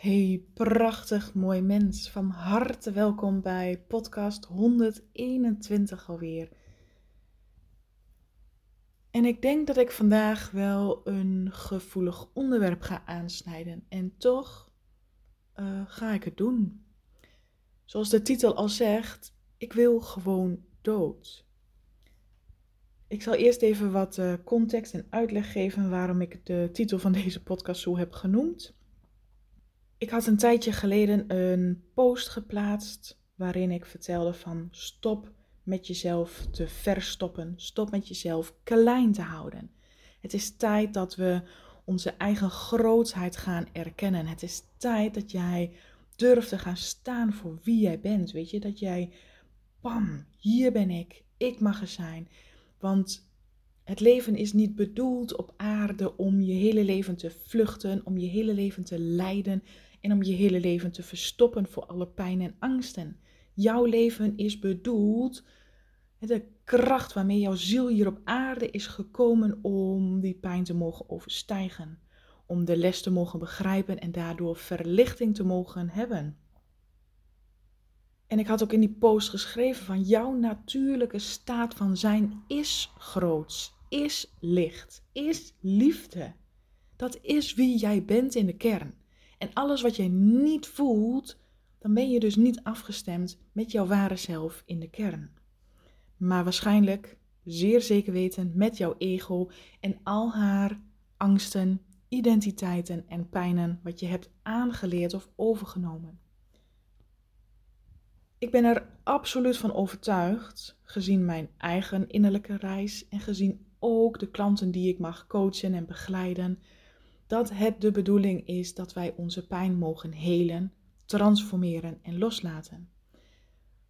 Hey, prachtig mooi mens. Van harte welkom bij podcast 121 alweer. En ik denk dat ik vandaag wel een gevoelig onderwerp ga aansnijden. En toch uh, ga ik het doen. Zoals de titel al zegt, ik wil gewoon dood. Ik zal eerst even wat uh, context en uitleg geven waarom ik de titel van deze podcast zo heb genoemd. Ik had een tijdje geleden een post geplaatst waarin ik vertelde van stop met jezelf te verstoppen. Stop met jezelf klein te houden. Het is tijd dat we onze eigen grootheid gaan erkennen. Het is tijd dat jij durft te gaan staan voor wie jij bent. Weet je, dat jij, pam, hier ben ik. Ik mag er zijn. Want het leven is niet bedoeld op aarde om je hele leven te vluchten, om je hele leven te lijden en om je hele leven te verstoppen voor alle pijn en angsten. Jouw leven is bedoeld, de kracht waarmee jouw ziel hier op aarde is gekomen om die pijn te mogen overstijgen. Om de les te mogen begrijpen en daardoor verlichting te mogen hebben. En ik had ook in die post geschreven van jouw natuurlijke staat van zijn is groots, is licht, is liefde. Dat is wie jij bent in de kern. En alles wat jij niet voelt, dan ben je dus niet afgestemd met jouw ware zelf in de kern. Maar waarschijnlijk, zeer zeker weten, met jouw ego en al haar angsten, identiteiten en pijnen wat je hebt aangeleerd of overgenomen. Ik ben er absoluut van overtuigd, gezien mijn eigen innerlijke reis en gezien ook de klanten die ik mag coachen en begeleiden, dat het de bedoeling is dat wij onze pijn mogen helen, transformeren en loslaten.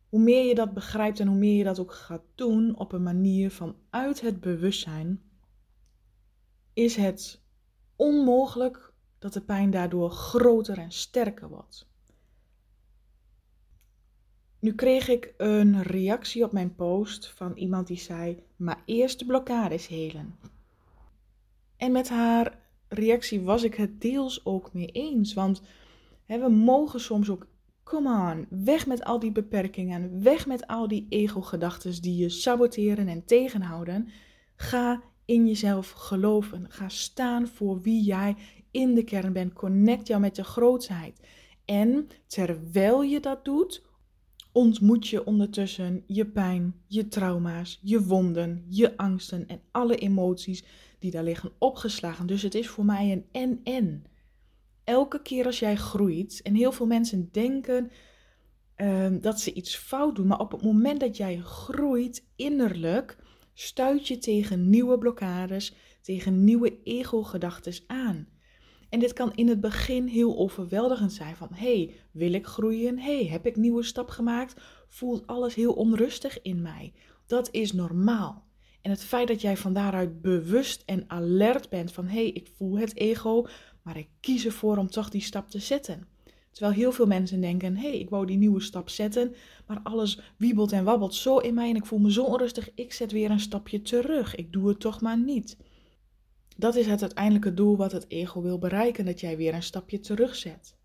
Hoe meer je dat begrijpt en hoe meer je dat ook gaat doen op een manier van uit het bewustzijn, is het onmogelijk dat de pijn daardoor groter en sterker wordt. Nu kreeg ik een reactie op mijn post van iemand die zei: Maar eerst de blokkades helen. En met haar reactie was ik het deels ook mee eens. Want hè, we mogen soms ook, come on, weg met al die beperkingen, weg met al die ego-gedachten die je saboteren en tegenhouden. Ga in jezelf geloven. Ga staan voor wie jij in de kern bent. Connect jou met je grootheid. En terwijl je dat doet, ontmoet je ondertussen je pijn, je trauma's, je wonden, je angsten en alle emoties die daar liggen opgeslagen. Dus het is voor mij een en-en. Elke keer als jij groeit, en heel veel mensen denken ehm, dat ze iets fout doen, maar op het moment dat jij groeit innerlijk, stuit je tegen nieuwe blokkades, tegen nieuwe ego-gedachten aan. En dit kan in het begin heel overweldigend zijn van, hey, wil ik groeien? hey, heb ik nieuwe stap gemaakt? Voelt alles heel onrustig in mij? Dat is normaal. En het feit dat jij van daaruit bewust en alert bent van, hey, ik voel het ego, maar ik kies ervoor om toch die stap te zetten. Terwijl heel veel mensen denken, hé, hey, ik wou die nieuwe stap zetten, maar alles wiebelt en wabbelt zo in mij en ik voel me zo onrustig, ik zet weer een stapje terug. Ik doe het toch maar niet. Dat is het uiteindelijke doel wat het ego wil bereiken, dat jij weer een stapje terugzet.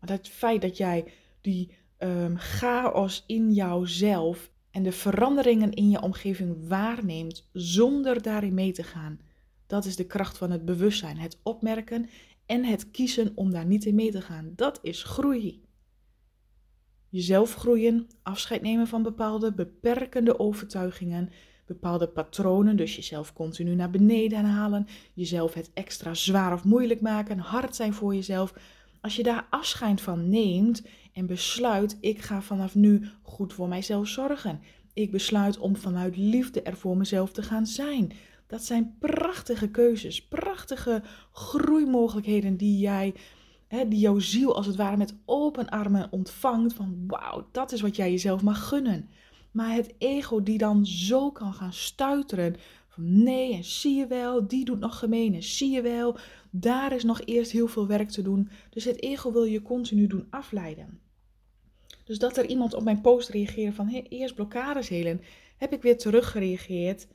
Maar het feit dat jij die um, chaos in jouzelf en de veranderingen in je omgeving waarneemt zonder daarin mee te gaan, dat is de kracht van het bewustzijn, het opmerken en het kiezen om daar niet in mee te gaan. Dat is groei. Jezelf groeien, afscheid nemen van bepaalde beperkende overtuigingen, bepaalde patronen, dus jezelf continu naar beneden halen, jezelf het extra zwaar of moeilijk maken, hard zijn voor jezelf. Als je daar afscheid van neemt en besluit, ik ga vanaf nu goed voor mijzelf zorgen. Ik besluit om vanuit liefde er voor mezelf te gaan zijn. Dat zijn prachtige keuzes, prachtige groeimogelijkheden die jij, hè, die jouw ziel als het ware met open armen ontvangt. Van wauw, dat is wat jij jezelf mag gunnen. Maar het ego die dan zo kan gaan stuiteren. Van nee, en zie je wel, die doet nog gemeen en zie je wel. Daar is nog eerst heel veel werk te doen. Dus het ego wil je continu doen afleiden. Dus dat er iemand op mijn post reageerde van hey, eerst blokkades helen, heb ik weer teruggereageerd.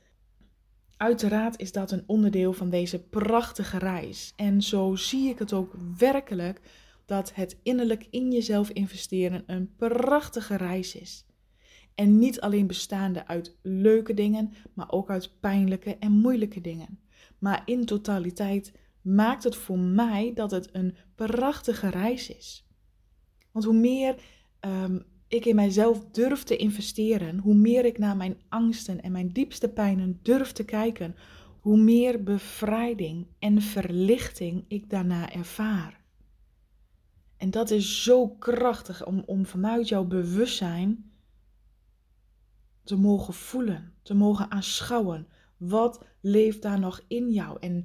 Uiteraard is dat een onderdeel van deze prachtige reis. En zo zie ik het ook werkelijk dat het innerlijk in jezelf investeren een prachtige reis is. En niet alleen bestaande uit leuke dingen, maar ook uit pijnlijke en moeilijke dingen. Maar in totaliteit maakt het voor mij dat het een prachtige reis is. Want hoe meer ehm, ik in mijzelf durf te investeren, hoe meer ik naar mijn angsten en mijn diepste pijnen durf te kijken, hoe meer bevrijding en verlichting ik daarna ervaar. En dat is zo krachtig om, om vanuit jouw bewustzijn te mogen voelen, te mogen aanschouwen. Wat leeft daar nog in jou? En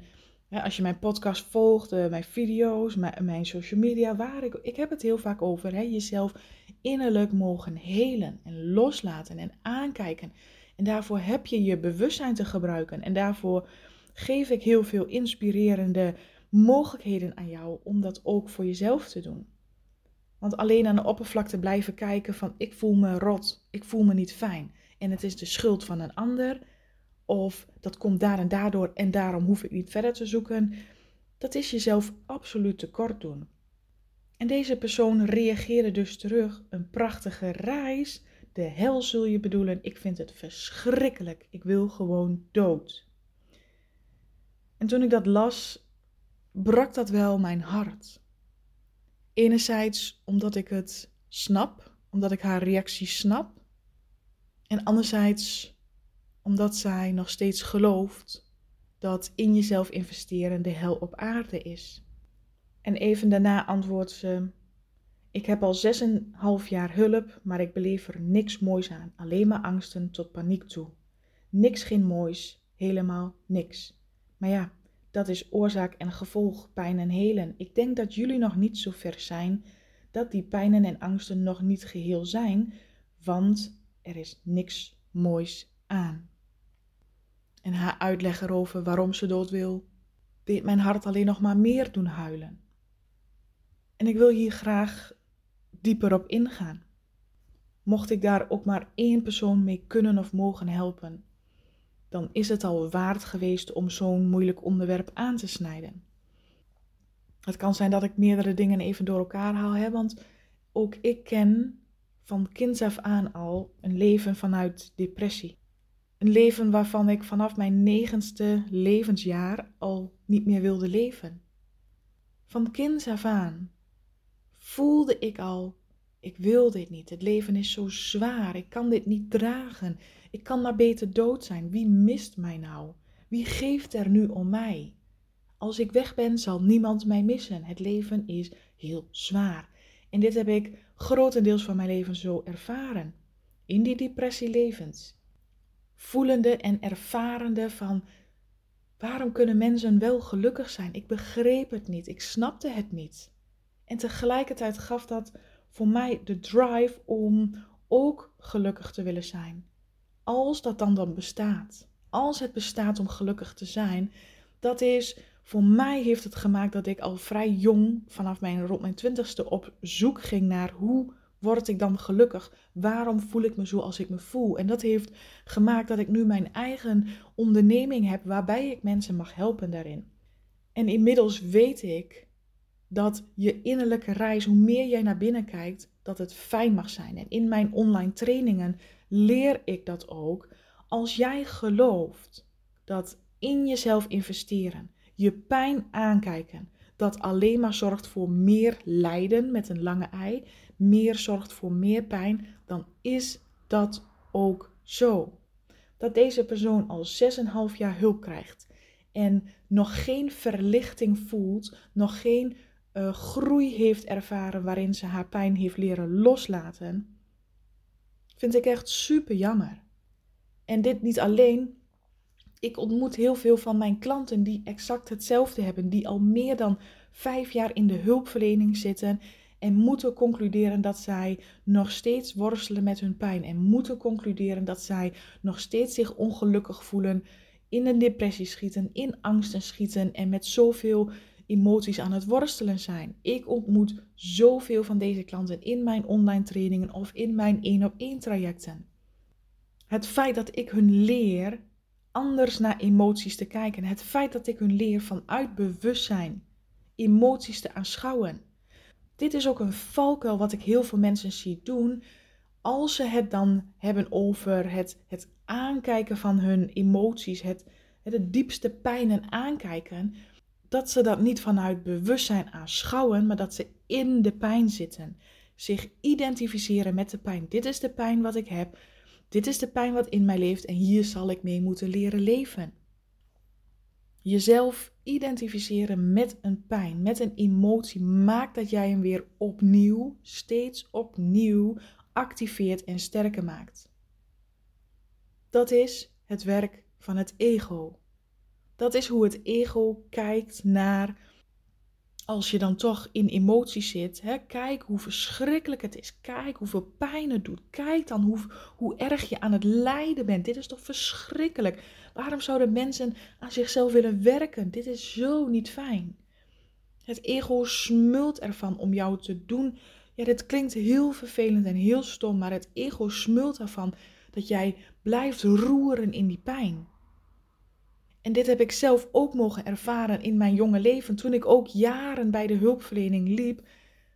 als je mijn podcast volgt, eh, mijn video's, mijn, mijn, social media, waar ik, ik heb het heel vaak over, hè, jezelf innerlijk mogen helen en loslaten en aankijken. En daarvoor heb je je bewustzijn te gebruiken. En daarvoor geef ik heel veel inspirerende mogelijkheden aan jou om dat ook voor jezelf te doen. Want alleen aan de oppervlakte blijven kijken van ik voel me rot, ik voel me niet fijn en het is de schuld van een ander of dat komt daar en daardoor en daarom hoef ik niet verder te zoeken, dat is jezelf absoluut tekort doen. En deze persoon reageerde dus terug, een prachtige reis, de hel zul je bedoelen, ik vind het verschrikkelijk, ik wil gewoon dood. En toen ik dat las, brak dat wel mijn hart. Enerzijds omdat ik het snap, omdat ik haar reactie snap. En anderzijds omdat zij nog steeds gelooft dat in jezelf investeren de hel op aarde is. En even daarna antwoordt ze: Ik heb al 6,5 jaar hulp, maar ik beleef er niks moois aan. Alleen maar angsten tot paniek toe. Niks geen moois, helemaal niks. Maar ja, dat is oorzaak en gevolg, pijn en helen. Ik denk dat jullie nog niet zo ver zijn dat die pijnen en angsten nog niet geheel zijn, want er is niks moois aan. En haar uitleg erover waarom ze dood wil, deed mijn hart alleen nog maar meer doen huilen. En ik wil hier graag dieper op ingaan. Mocht ik daar ook maar één persoon mee kunnen of mogen helpen, dan is het al waard geweest om zo'n moeilijk onderwerp aan te snijden. Het kan zijn dat ik meerdere dingen even door elkaar haal, hè, want ook ik ken van kinds af aan al een leven vanuit depressie. Een leven waarvan ik vanaf mijn negenste levensjaar al niet meer wilde leven. Van kinds af aan voelde ik al, ik wil dit niet. Het leven is zo zwaar, ik kan dit niet dragen. Ik kan maar beter dood zijn. Wie mist mij nou? Wie geeft er nu om mij? Als ik weg ben, zal niemand mij missen. Het leven is heel zwaar. En dit heb ik grotendeels van mijn leven zo ervaren. In die depressie levens. Voelende en ervarende van waarom kunnen mensen wel gelukkig zijn? Ik begreep het niet. Ik snapte het niet. En tegelijkertijd gaf dat voor mij de drive om ook gelukkig te willen zijn als dat dan dan bestaat, als het bestaat om gelukkig te zijn, dat is voor mij heeft het gemaakt dat ik al vrij jong, vanaf mijn rond mijn twintigste, op zoek ging naar hoe word ik dan gelukkig? Waarom voel ik me zo als ik me voel? En dat heeft gemaakt dat ik nu mijn eigen onderneming heb waarbij ik mensen mag helpen daarin. En inmiddels weet ik dat je innerlijke reis, hoe meer jij naar binnen kijkt, dat het fijn mag zijn. En in mijn online trainingen leer ik dat ook. Als jij gelooft dat in jezelf investeren, je pijn aankijken, dat alleen maar zorgt voor meer lijden met een lange ei, meer zorgt voor meer pijn, dan is dat ook zo. Dat deze persoon al 6,5 jaar hulp krijgt en nog geen verlichting voelt, nog geen uh, groei heeft ervaren waarin ze haar pijn heeft leren loslaten, vind ik echt super jammer. En dit niet alleen. Ik ontmoet heel veel van mijn klanten die exact hetzelfde hebben, die al meer dan vijf jaar in de hulpverlening zitten en moeten concluderen dat zij nog steeds worstelen met hun pijn en moeten concluderen dat zij nog steeds zich ongelukkig voelen, in een depressie schieten, in angsten schieten en met zoveel emoties aan het worstelen zijn. Ik ontmoet zoveel van deze klanten in mijn online trainingen of in mijn één op één trajecten. Het feit dat ik hun leer anders naar emoties te kijken, het feit dat ik hun leer vanuit bewustzijn emoties te aanschouwen, Dit is ook een valkuil wat ik heel veel mensen zie doen. Als ze het dan hebben over het, het aankijken van hun emoties, het, het diepste pijnen aankijken, dat ze dat niet vanuit bewustzijn aanschouwen, maar dat ze in de pijn zitten. Zich identificeren met de pijn. Dit is de pijn wat ik heb. Dit is de pijn wat in mij leeft en hier zal ik mee moeten leren leven. Jezelf identificeren met een pijn, met een emotie, maakt dat jij hem weer opnieuw, steeds opnieuw activeert en sterker maakt. Dat is het werk van het ego. Dat is hoe het ego kijkt naar als je dan toch in emoties zit, hè, kijk hoe verschrikkelijk het is. Kijk hoeveel pijn het doet. Kijk dan hoe, hoe erg je aan het lijden bent. Dit is toch verschrikkelijk. Waarom zouden mensen aan zichzelf willen werken? Dit is zo niet fijn. Het ego smult ervan om jou te doen. Ja, dit klinkt heel vervelend en heel stom, maar het ego smult ervan dat jij blijft roeren in die pijn. En dit heb ik zelf ook mogen ervaren in mijn jonge leven, toen ik ook jaren bij de hulpverlening liep.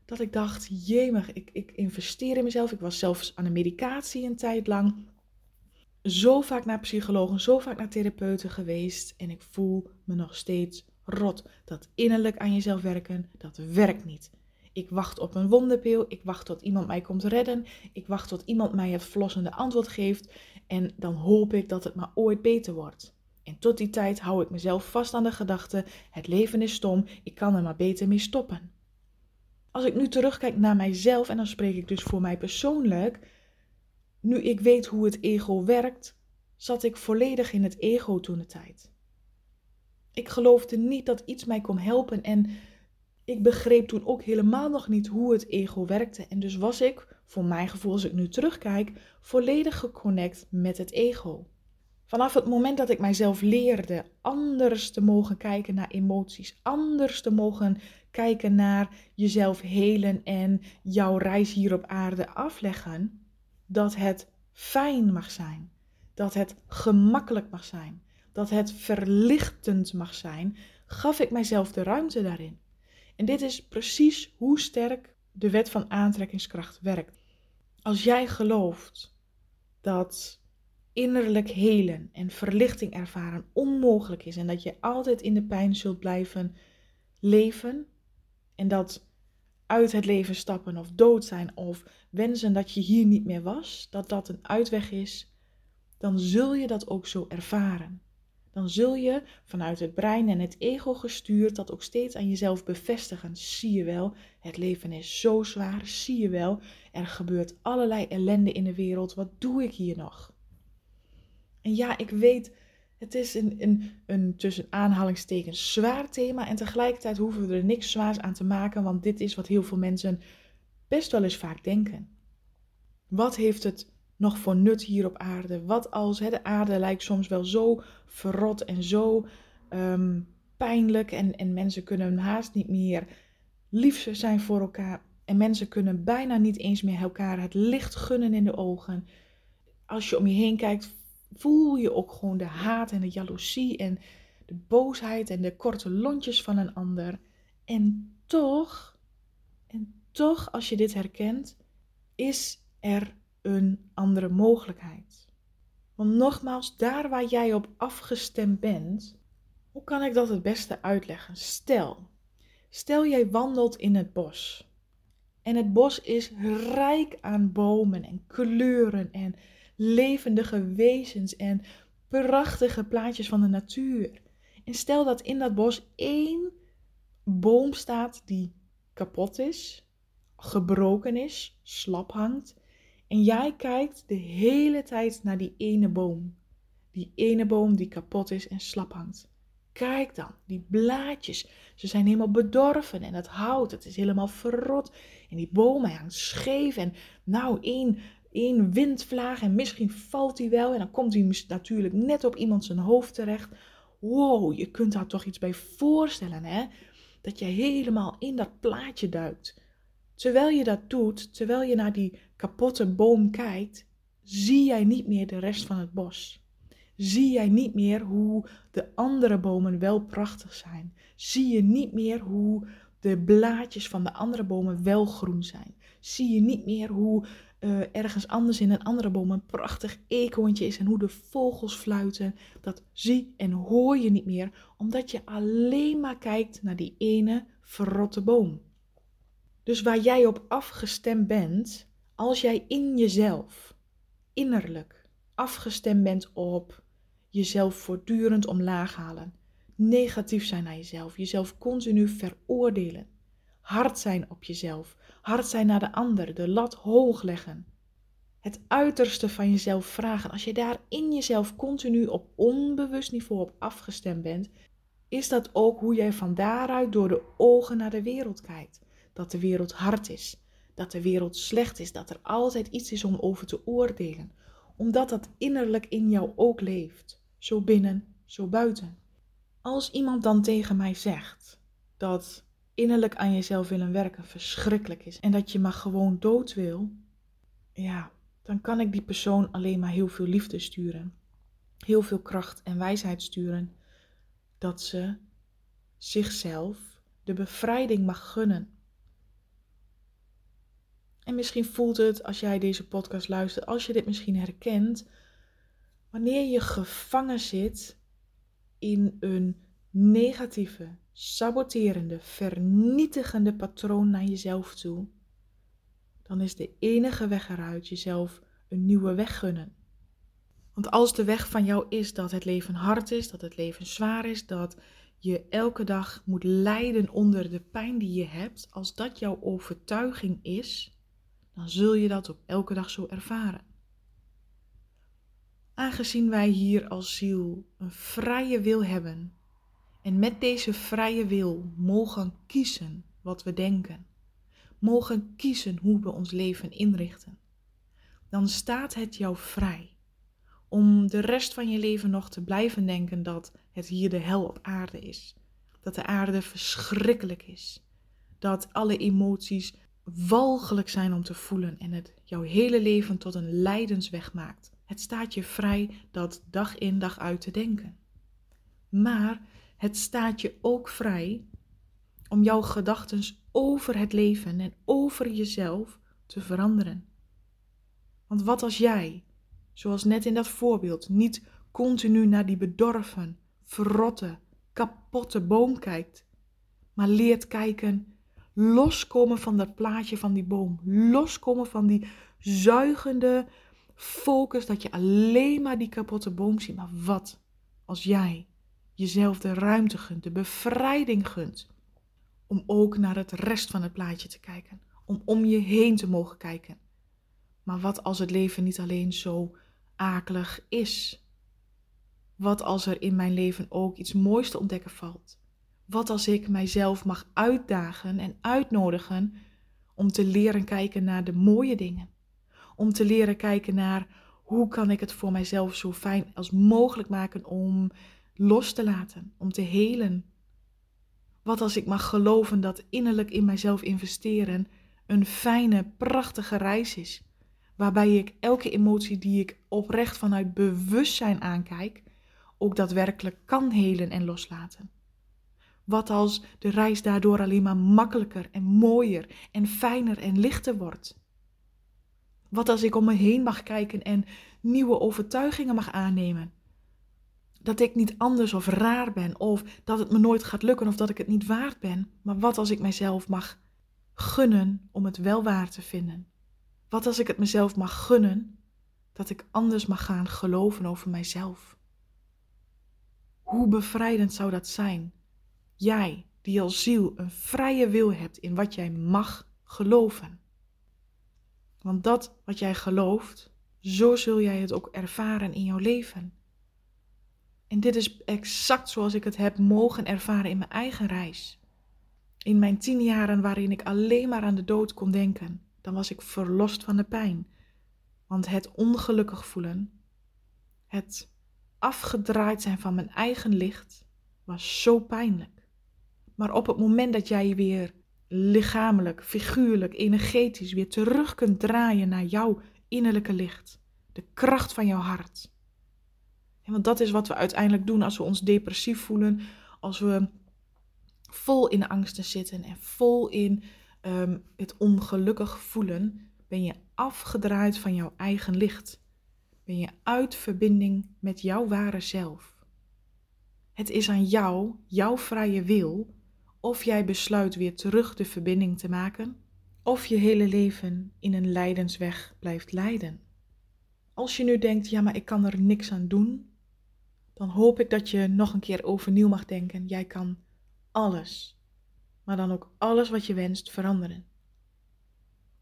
Dat ik dacht, jemig, ik, ik investeer in mezelf. Ik was zelfs aan de medicatie een tijd lang. Zo vaak naar psychologen, zo vaak naar therapeuten geweest. En ik voel me nog steeds rot. Dat innerlijk aan jezelf werken, dat werkt niet. Ik wacht op een wonderpil. Ik wacht tot iemand mij komt redden. Ik wacht tot iemand mij het verlossende antwoord geeft. En dan hoop ik dat het maar ooit beter wordt. En tot die tijd hou ik mezelf vast aan de gedachte: het leven is stom, ik kan er maar beter mee stoppen. Als ik nu terugkijk naar mijzelf, en dan spreek ik dus voor mij persoonlijk, nu ik weet hoe het ego werkt, zat ik volledig in het ego toen de tijd. Ik geloofde niet dat iets mij kon helpen en ik begreep toen ook helemaal nog niet hoe het ego werkte. En dus was ik, voor mijn gevoel als ik nu terugkijk, volledig geconnect met het ego. Vanaf het moment dat ik mijzelf leerde anders te mogen kijken naar emoties, anders te mogen kijken naar jezelf helen en jouw reis hier op aarde afleggen, dat het fijn mag zijn, dat het gemakkelijk mag zijn, dat het verlichtend mag zijn, gaf ik mijzelf de ruimte daarin. En dit is precies hoe sterk de wet van aantrekkingskracht werkt. Als jij gelooft dat innerlijk helen en verlichting ervaren onmogelijk is en dat je altijd in de pijn zult blijven leven en dat uit het leven stappen of dood zijn of wensen dat je hier niet meer was, dat dat een uitweg is, dan zul je dat ook zo ervaren. Dan zul je vanuit het brein en het ego gestuurd dat ook steeds aan jezelf bevestigen. Zie je wel, het leven is zo zwaar. Zie je wel, er gebeurt allerlei ellende in de wereld. Wat doe ik hier nog? En ja, ik weet, het is een, een, een tussen aanhalingstekens zwaar thema. En tegelijkertijd hoeven we er niks zwaars aan te maken, want dit is wat heel veel mensen best wel eens vaak denken. Wat heeft het nog voor nut hier op aarde? Wat als hè, de aarde lijkt soms wel zo verrot en zo um, pijnlijk en, en mensen kunnen haast niet meer lief zijn voor elkaar. En mensen kunnen bijna niet eens meer elkaar het licht gunnen in de ogen. Als je om je heen kijkt, voel je ook gewoon de haat en de jaloezie en de boosheid en de korte lontjes van een ander. En toch, en toch, als je dit herkent, is er een andere mogelijkheid. Want nogmaals, daar waar jij op afgestemd bent, hoe kan ik dat het beste uitleggen? Stel, stel jij wandelt in het bos. En het bos is rijk aan bomen en kleuren en levendige wezens en prachtige plaatjes van de natuur. En stel dat in dat bos één boom staat die kapot is, gebroken is, slap hangt. En jij kijkt de hele tijd naar die ene boom. Die ene boom die kapot is en slap hangt. Kijk dan, die blaadjes, ze zijn helemaal bedorven en het hout, het is helemaal verrot. En die boom, hangt scheef en nou, één één windvlaag en misschien valt hij wel en dan komt hij natuurlijk net op iemand zijn hoofd terecht. Wow, je kunt daar toch iets bij voorstellen, hè? Dat je helemaal in dat plaatje duikt. Terwijl je dat doet, terwijl je naar die kapotte boom kijkt, zie jij niet meer de rest van het bos. Zie jij niet meer hoe de andere bomen wel prachtig zijn. Zie je niet meer hoe de blaadjes van de andere bomen wel groen zijn. Zie je niet meer hoe uh, ergens anders in een andere boom een prachtig eekhoorntje is en hoe de vogels fluiten. Dat zie en hoor je niet meer, omdat je alleen maar kijkt naar die ene verrotte boom. Dus waar jij op afgestemd bent, als jij in jezelf, innerlijk, afgestemd bent op jezelf voortdurend omlaag halen, negatief zijn naar jezelf, jezelf continu veroordelen, hard zijn op jezelf, hard zijn naar de ander, de lat hoog leggen. Het uiterste van jezelf vragen. Als je daar in jezelf continu op onbewust niveau op afgestemd bent, is dat ook hoe jij van daaruit door de ogen naar de wereld kijkt. Dat de wereld hard is, dat de wereld slecht is, dat er altijd iets is om over te oordelen, omdat dat innerlijk in jou ook leeft, zo binnen, zo buiten. Als iemand dan tegen mij zegt dat innerlijk aan jezelf willen werken verschrikkelijk is en dat je maar gewoon dood wil, ja, dan kan ik die persoon alleen maar heel veel liefde sturen. Heel veel kracht en wijsheid sturen. Dat ze zichzelf de bevrijding mag gunnen. En misschien voelt het als jij deze podcast luistert, als je dit misschien herkent, wanneer je gevangen zit in een negatieve, saboterende, vernietigende patroon naar jezelf toe, dan is de enige weg eruit jezelf een nieuwe weg gunnen. Want als de weg van jou is dat het leven hard is, dat het leven zwaar is, dat je elke dag moet lijden onder de pijn die je hebt, als dat jouw overtuiging is, dan zul je dat ook elke dag zo ervaren. Aangezien wij hier als ziel een vrije wil hebben en met deze vrije wil mogen kiezen wat we denken, mogen kiezen hoe we ons leven inrichten, dan staat het jou vrij om de rest van je leven nog te blijven denken dat het hier de hel op aarde is. Dat de aarde verschrikkelijk is. Dat alle emoties walgelijk zijn om te voelen en het jouw hele leven tot een lijdensweg maakt. Het staat je vrij dat dag in dag uit te denken. Maar het staat je ook vrij om jouw gedachten over het leven en over jezelf te veranderen. Want wat als jij, zoals net in dat voorbeeld, niet continu naar die bedorven, verrotte, kapotte boom kijkt, maar leert kijken, loskomen van dat plaatje van die boom, loskomen van die zuigende focus dat je alleen maar die kapotte boom ziet. Maar wat als jij jezelf de ruimte gunt, de bevrijding gunt, om ook naar het rest van het plaatje te kijken, om om je heen te mogen kijken. Maar wat als het leven niet alleen zo akelig is? Wat als er in mijn leven ook iets moois te ontdekken valt? Wat als ik mijzelf mag uitdagen en uitnodigen om te leren kijken naar de mooie dingen? Om te leren kijken naar hoe kan ik het voor mijzelf zo fijn als mogelijk maken om los te laten, om te helen, wat als ik mag geloven dat innerlijk in mijzelf investeren een fijne, prachtige reis is, waarbij ik elke emotie die ik oprecht vanuit bewustzijn aankijk, ook daadwerkelijk kan helen en loslaten. Wat als de reis daardoor alleen maar makkelijker en mooier en fijner en lichter wordt? Wat als ik om me heen mag kijken en nieuwe overtuigingen mag aannemen? Dat ik niet anders of raar ben, of dat het me nooit gaat lukken, of dat ik het niet waard ben. Maar wat als ik mijzelf mag gunnen om het wel waar te vinden? Wat als ik het mezelf mag gunnen dat ik anders mag gaan geloven over mijzelf? Hoe bevrijdend zou dat zijn? Jij, die als ziel een vrije wil hebt in wat jij mag geloven. Want dat wat jij gelooft, zo zul jij het ook ervaren in jouw leven. En dit is exact zoals ik het heb mogen ervaren in mijn eigen reis. In mijn tien jaren waarin ik alleen maar aan de dood kon denken, dan was ik verlost van de pijn. Want het ongelukkig voelen, het afgedraaid zijn van mijn eigen licht, was zo pijnlijk. Maar op het moment dat jij weer lichamelijk, figuurlijk, energetisch weer terug kunt draaien naar jouw innerlijke licht, de kracht van jouw hart, want dat is wat we uiteindelijk doen als we ons depressief voelen, als we vol in angsten zitten en vol in ehm, het ongelukkig voelen, ben je afgedraaid van jouw eigen licht. Ben je uit verbinding met jouw ware zelf. Het is aan jou, jouw vrije wil, of jij besluit weer terug de verbinding te maken, of je hele leven in een lijdensweg blijft leiden. Als je nu denkt, ja, maar ik kan er niks aan doen, dan hoop ik dat je nog een keer overnieuw mag denken. Jij kan alles, maar dan ook alles wat je wenst veranderen.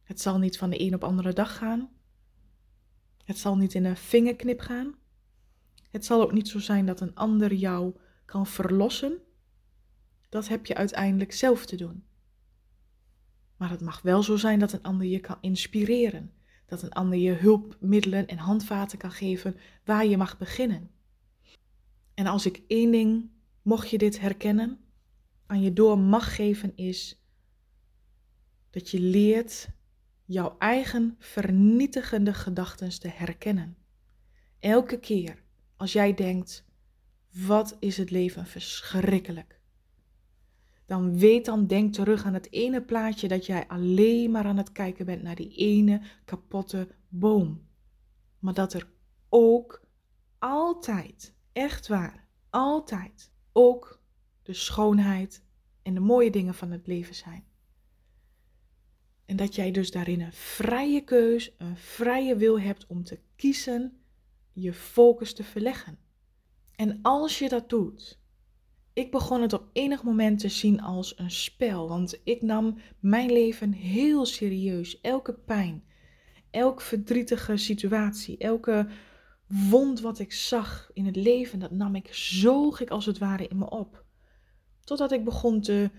Het zal niet van de een op andere dag gaan. Het zal niet in een vingerknip gaan. Het zal ook niet zo zijn dat een ander jou kan verlossen. Dat heb je uiteindelijk zelf te doen. Maar het mag wel zo zijn dat een ander je kan inspireren. Dat een ander je hulpmiddelen en handvaten kan geven waar je mag beginnen. En als ik één ding, mocht je dit herkennen, aan je door mag geven, is dat je leert jouw eigen vernietigende gedachten te herkennen. Elke keer als jij denkt, wat is het leven verschrikkelijk. Dan weet dan, denk terug aan het ene plaatje dat jij alleen maar aan het kijken bent naar die ene kapotte boom. Maar dat er ook altijd, echt waar, altijd ook de schoonheid en de mooie dingen van het leven zijn. En dat jij dus daarin een vrije keus, een vrije wil hebt om te kiezen, je focus te verleggen. En als je dat doet, ik begon het op enig moment te zien als een spel, want ik nam mijn leven heel serieus. Elke pijn, elke verdrietige situatie, elke wond wat ik zag in het leven, dat nam ik, zoog ik als het ware in me op. Totdat ik begon te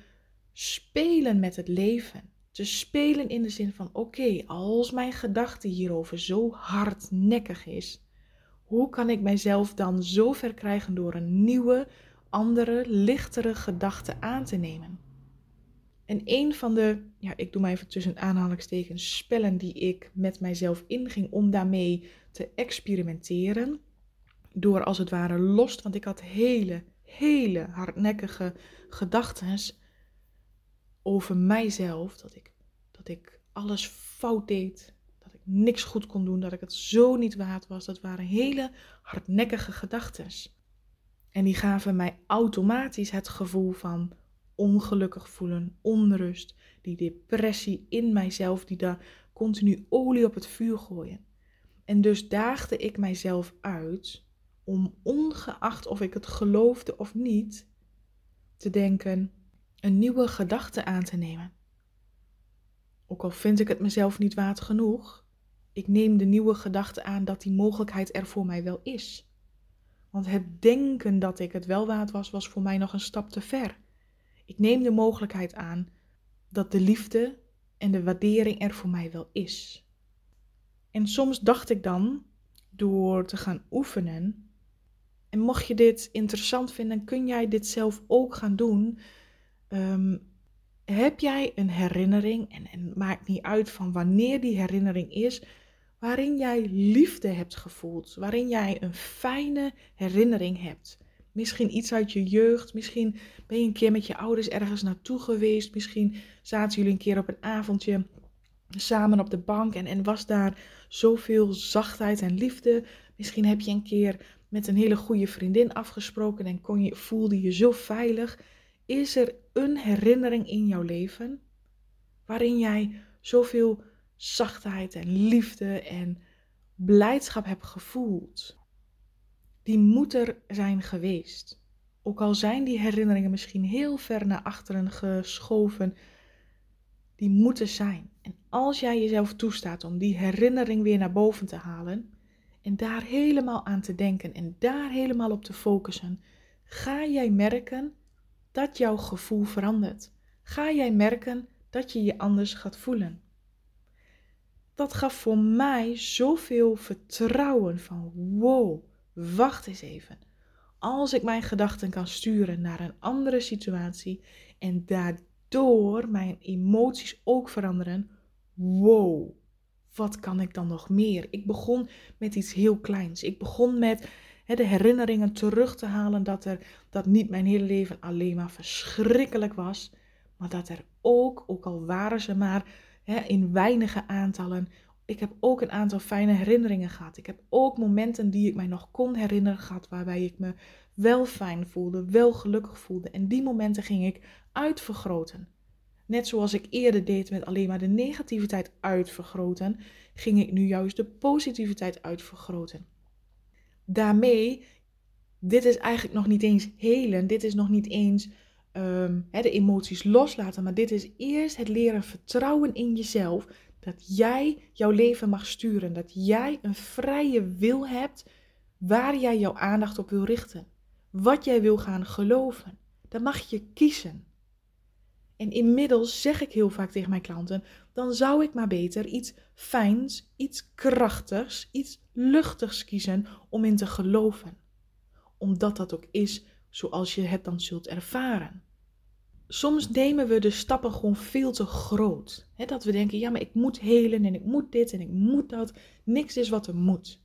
spelen met het leven. Te spelen in de zin van: oké, als mijn gedachte hierover zo hardnekkig is, hoe kan ik mijzelf dan zo ver krijgen door een nieuwe, andere, lichtere gedachte aan te nemen? En een van de, ja, ik doe maar even tussen aanhalingstekens, spellen die ik met mijzelf inging om daarmee te experimenteren, door als het ware los, want ik had hele, hele hardnekkige gedachten over mijzelf, dat ik, dat ik alles fout deed, niks goed kon doen, dat ik het zo niet waard was. Dat waren hele hardnekkige gedachten. En die gaven mij automatisch het gevoel van ongelukkig voelen, onrust, die depressie in mijzelf, die daar continu olie op het vuur gooien. En dus daagde ik mijzelf uit om, ongeacht of ik het geloofde of niet, te denken, een nieuwe gedachte aan te nemen. Ook al vind ik het mezelf niet waard genoeg, ik neem de nieuwe gedachte aan dat die mogelijkheid er voor mij wel is. Want het denken dat ik het wel waard was, was voor mij nog een stap te ver. Ik neem de mogelijkheid aan dat de liefde en de waardering er voor mij wel is. En soms dacht ik dan, door te gaan oefenen, en mocht je dit interessant vinden, kun jij dit zelf ook gaan doen. Ehm, heb jij een herinnering, en, en maakt niet uit van wanneer die herinnering is, waarin jij liefde hebt gevoeld, waarin jij een fijne herinnering hebt. Misschien iets uit je jeugd, misschien ben je een keer met je ouders ergens naartoe geweest, misschien zaten jullie een keer op een avondje samen op de bank en, en was daar zoveel zachtheid en liefde. Misschien heb je een keer met een hele goede vriendin afgesproken en kon je, voelde je zo veilig. Is er een herinnering in jouw leven waarin jij zoveel zachtheid en liefde en blijdschap heb gevoeld, die moet er zijn geweest. Ook al zijn die herinneringen misschien heel ver naar achteren geschoven, die moeten zijn. En als jij jezelf toestaat om die herinnering weer naar boven te halen en daar helemaal aan te denken en daar helemaal op te focussen, ga jij merken dat jouw gevoel verandert. Ga jij merken dat je je anders gaat voelen dat gaf voor mij zoveel vertrouwen van wow, wacht eens even. Als ik mijn gedachten kan sturen naar een andere situatie en daardoor mijn emoties ook veranderen, wow, wat kan ik dan nog meer? Ik begon met iets heel kleins. Ik begon met de herinneringen terug te halen dat, er, dat niet mijn hele leven alleen maar verschrikkelijk was, maar dat er ook, ook al waren ze maar in weinige aantallen, ik heb ook een aantal fijne herinneringen gehad. Ik heb ook momenten die ik mij nog kon herinneren gehad, waarbij ik me wel fijn voelde, wel gelukkig voelde. En die momenten ging ik uitvergroten. Net zoals ik eerder deed met alleen maar de negativiteit uitvergroten, ging ik nu juist de positiviteit uitvergroten. Daarmee, dit is eigenlijk nog niet eens helen, dit is nog niet eens um, de emoties loslaten, maar dit is eerst het leren vertrouwen in jezelf. Dat jij jouw leven mag sturen, dat jij een vrije wil hebt waar jij jouw aandacht op wil richten. Wat jij wil gaan geloven. Dan mag je kiezen. En inmiddels zeg ik heel vaak tegen mijn klanten: dan zou ik maar beter iets fijns, iets krachtigs, iets luchtigs kiezen om in te geloven. Omdat dat ook is zoals je het dan zult ervaren. Soms nemen we de stappen gewoon veel te groot. dat we denken: ja, maar ik moet helen en ik moet dit en ik moet dat. Niks is wat er moet.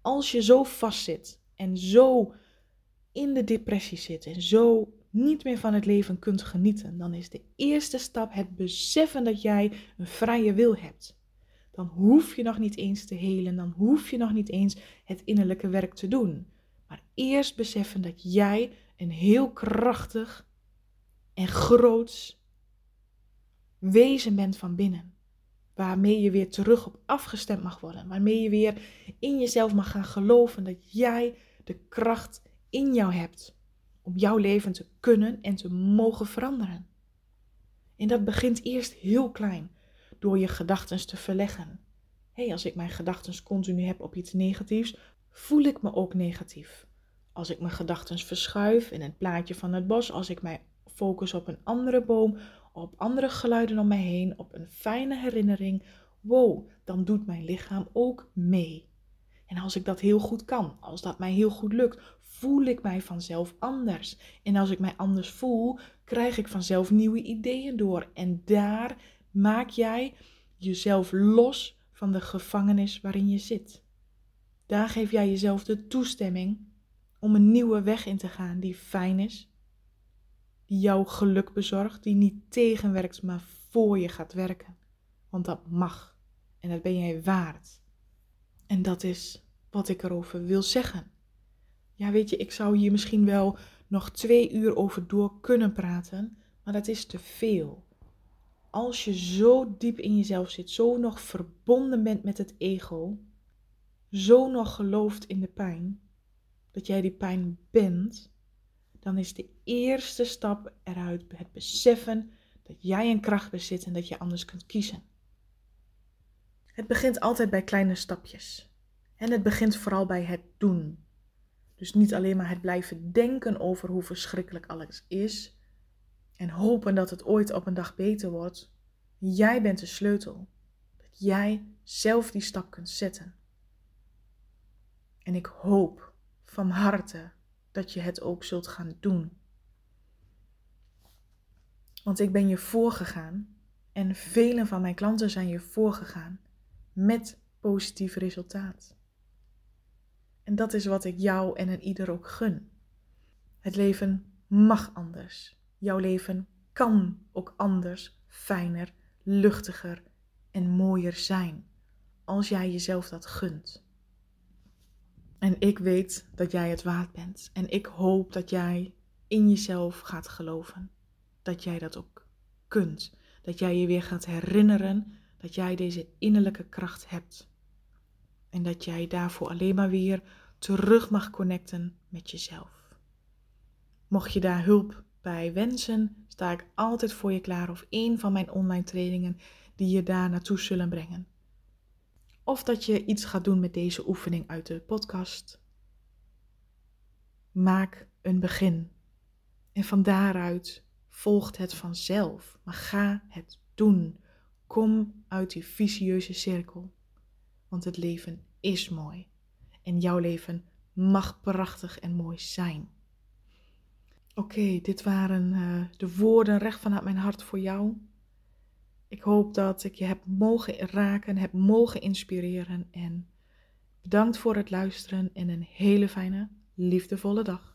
Als je zo vastzit en zo in de depressie zit en zo niet meer van het leven kunt genieten, dan is de eerste stap het beseffen dat jij een vrije wil hebt. Dan hoef je nog niet eens te helen, dan hoef je nog niet eens het innerlijke werk te doen. Maar eerst beseffen dat jij een heel krachtig en groots wezen bent van binnen. Waarmee je weer terug op afgestemd mag worden. Waarmee je weer in jezelf mag gaan geloven dat jij de kracht in jou hebt om jouw leven te kunnen en te mogen veranderen. En dat begint eerst heel klein, door je gedachten te verleggen. Hey, als ik mijn gedachten continu heb op iets negatiefs, voel ik me ook negatief. Als ik mijn gedachten verschuif in het plaatje van het bos, als ik mij focus op een andere boom, op andere geluiden om mij heen, op een fijne herinnering, wow, dan doet mijn lichaam ook mee. En als ik dat heel goed kan, als dat mij heel goed lukt, voel ik mij vanzelf anders. En als ik mij anders voel, krijg ik vanzelf nieuwe ideeën door. En daar maak jij jezelf los van de gevangenis waarin je zit. Daar geef jij jezelf de toestemming om een nieuwe weg in te gaan die fijn is, jouw geluk bezorgt, die niet tegenwerkt, maar voor je gaat werken. Want dat mag en dat ben jij waard. En dat is wat ik erover wil zeggen. Ja, weet je, ik zou hier misschien wel nog twee uur over door kunnen praten, maar dat is te veel. Als je zo diep in jezelf zit, zo nog verbonden bent met het ego, zo nog gelooft in de pijn, dat jij die pijn bent, dan is de eerste stap eruit het beseffen dat jij een kracht bezit en dat je anders kunt kiezen. Het begint altijd bij kleine stapjes. En het begint vooral bij het doen. Dus niet alleen maar het blijven denken over hoe verschrikkelijk alles is en hopen dat het ooit op een dag beter wordt. Jij bent de sleutel. Dat jij zelf die stap kunt zetten. En ik hoop van harte dat je het ook zult gaan doen. Want ik ben je voorgegaan en vele van mijn klanten zijn je voorgegaan met positief resultaat. En dat is wat ik jou en een ieder ook gun. Het leven mag anders. Jouw leven kan ook anders, fijner, luchtiger en mooier zijn. Als jij jezelf dat gunt. En ik weet dat jij het waard bent. En ik hoop dat jij in jezelf gaat geloven. Dat jij dat ook kunt. Dat jij je weer gaat herinneren dat jij deze innerlijke kracht hebt. En dat jij daarvoor alleen maar weer terug mag connecten met jezelf. Mocht je daar hulp bij wensen, sta ik altijd voor je klaar of een van mijn online trainingen die je daar naartoe zullen brengen. Of dat je iets gaat doen met deze oefening uit de podcast. Maak een begin. En van daaruit volgt het vanzelf. Maar ga het doen. Kom uit die vicieuze cirkel. Want het leven is mooi. En jouw leven mag prachtig en mooi zijn. Oké, dit waren uh, de woorden recht vanuit mijn hart voor jou. Ik hoop dat ik je heb mogen raken, heb mogen inspireren. En Bedankt voor het luisteren en een hele fijne, liefdevolle dag.